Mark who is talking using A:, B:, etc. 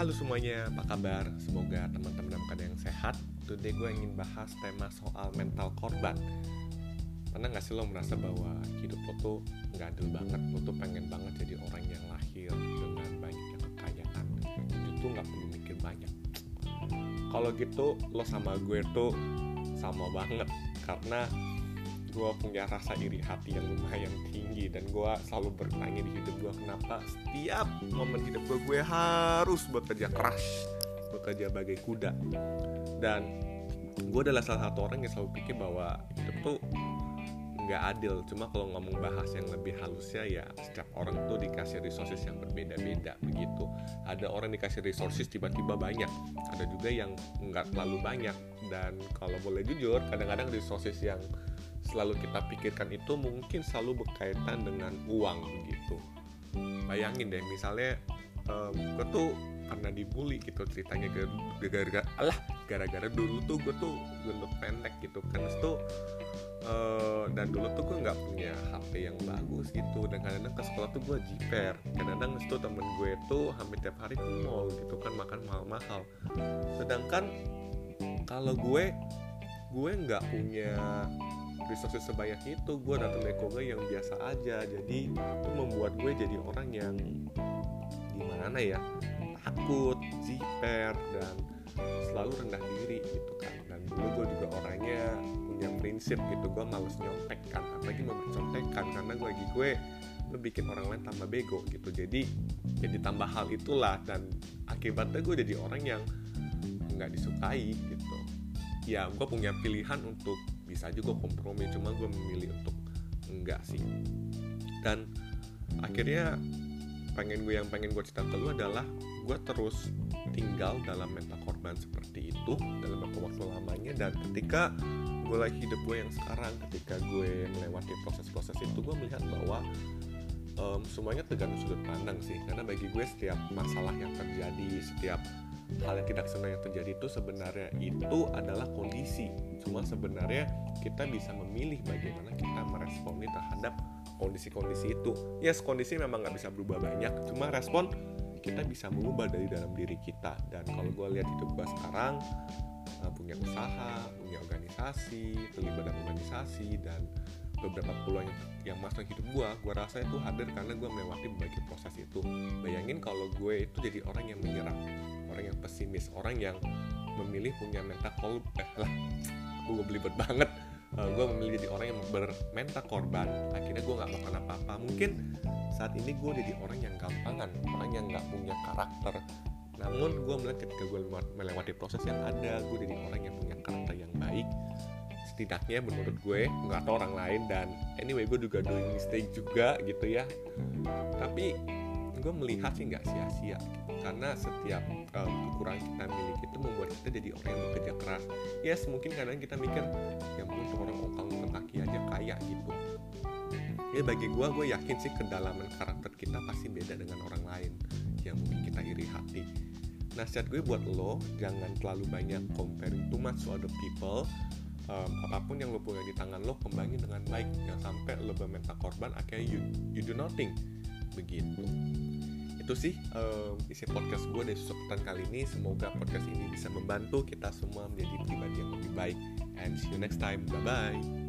A: Halo semuanya, apa kabar? Semoga teman-teman dalam keadaan yang sehat. Today gue ingin bahas tema soal mental korban. Pernah gak sih lo merasa bahwa hidup lo tuh gak adil banget? Lo tuh pengen banget jadi orang yang lahir dengan banyaknya kekayaan. Itu tuh gak perlu mikir banyak. Kalau gitu, lo sama gue tuh sama banget. Karena gue punya rasa iri hati yang lumayan tinggi dan gue selalu bertanya di hidup gue kenapa setiap momen hidup gue gue harus bekerja keras bekerja bagai kuda. Dan gue adalah salah satu orang yang selalu pikir bahwa hidup tuh nggak adil. Cuma kalau ngomong bahas yang lebih halusnya ya setiap orang tuh dikasih resources yang berbeda-beda begitu. Ada orang dikasih resources tiba-tiba banyak ada juga yang nggak terlalu banyak. Dan kalau boleh jujur kadang-kadang resources yang selalu kita pikirkan itu mungkin selalu berkaitan dengan uang begitu bayangin deh misalnya um, gue tuh karena dibully gitu ceritanya gara-gara alah gara-gara dulu tuh gue tuh gendut pendek gitu. Kan itu uh, dan dulu tuh gue nggak punya HP yang bagus gitu. Dan kadang-kadang ke sekolah tuh gue jiper. Kadang-kadang itu temen gue tuh hampir tiap hari ke mall gitu kan makan mahal-mahal. Sedangkan kalau gue gue nggak punya resources sebanyak itu gue datang dari Koga yang biasa aja. Jadi itu membuat gue jadi orang yang gimana ya takut jiper dan selalu rendah diri gitu kan. Dan dulu gue juga orangnya punya prinsip gitu gue males nyontek kan. Apalagi mau contekan karena gue lagi gue lu bikin orang lain tambah bego gitu. Jadi jadi tambah hal itulah. Dan akibatnya gue jadi orang yang nggak disukai gitu. Ya gue punya pilihan untuk bisa juga kompromi cuma gue memilih untuk enggak sih. Dan akhirnya pengen gue yang pengen gue cerita ke lu adalah gue terus tinggal dalam mental korban seperti itu dalam waktu lamanya. Dan ketika gue lagi hidup gue yang sekarang ketika gue melewati proses-proses itu gue melihat bahwa um, semuanya tergantung sudut pandang sih. Karena bagi gue setiap masalah yang terjadi setiap hal yang tidak senang yang terjadi itu sebenarnya itu adalah kondisi. Cuma sebenarnya kita bisa memilih bagaimana kita meresponi terhadap kondisi-kondisi itu. Yes kondisi memang nggak bisa berubah banyak cuma respon kita bisa mengubah dari dalam diri kita. Dan kalau gue lihat hidup gue sekarang uh, punya usaha punya organisasi terlibat dalam organisasi dan beberapa peluang yang, yang masuk hidup gue gue rasa itu hadir karena gue melewati berbagai proses itu. Bayangin kalau gue itu jadi orang yang menyerah orang yang pesimis orang yang memilih punya mental kol eh lah gue belibet banget. Uh, gue memilih jadi orang yang bermental korban akhirnya gue nggak makan apa-apa. Mungkin saat ini gue jadi orang yang gampangan orang yang nggak punya karakter. Namun gue melihat ketika gue melewati proses yang ada gue jadi orang yang punya karakter yang baik. Setidaknya menurut gue nggak tahu orang lain dan anyway gue juga doing mistake juga gitu ya. Tapi gue melihat sih nggak sia-sia karena setiap um, kekurangan kita miliki itu membuat kita jadi orang yang bekerja keras. Yes mungkin kadang kita mikir ya mungkin orang okal kaki aja kaya gitu. Ya bagi gue gue yakin sih kedalaman karakter kita pasti beda dengan orang lain yang mungkin kita iri hati. Nasihat gue buat lo jangan terlalu banyak comparing too much to other people. Um, apa pun yang lo punya di tangan lo kembangin dengan baik. Jangan sampai lo bermental korban akhirnya you, you do nothing begitu. Itu sih um, isi podcast gue dari susutan kali ini. Semoga podcast ini bisa membantu kita semua menjadi pribadi yang lebih baik. And see you next time. Bye bye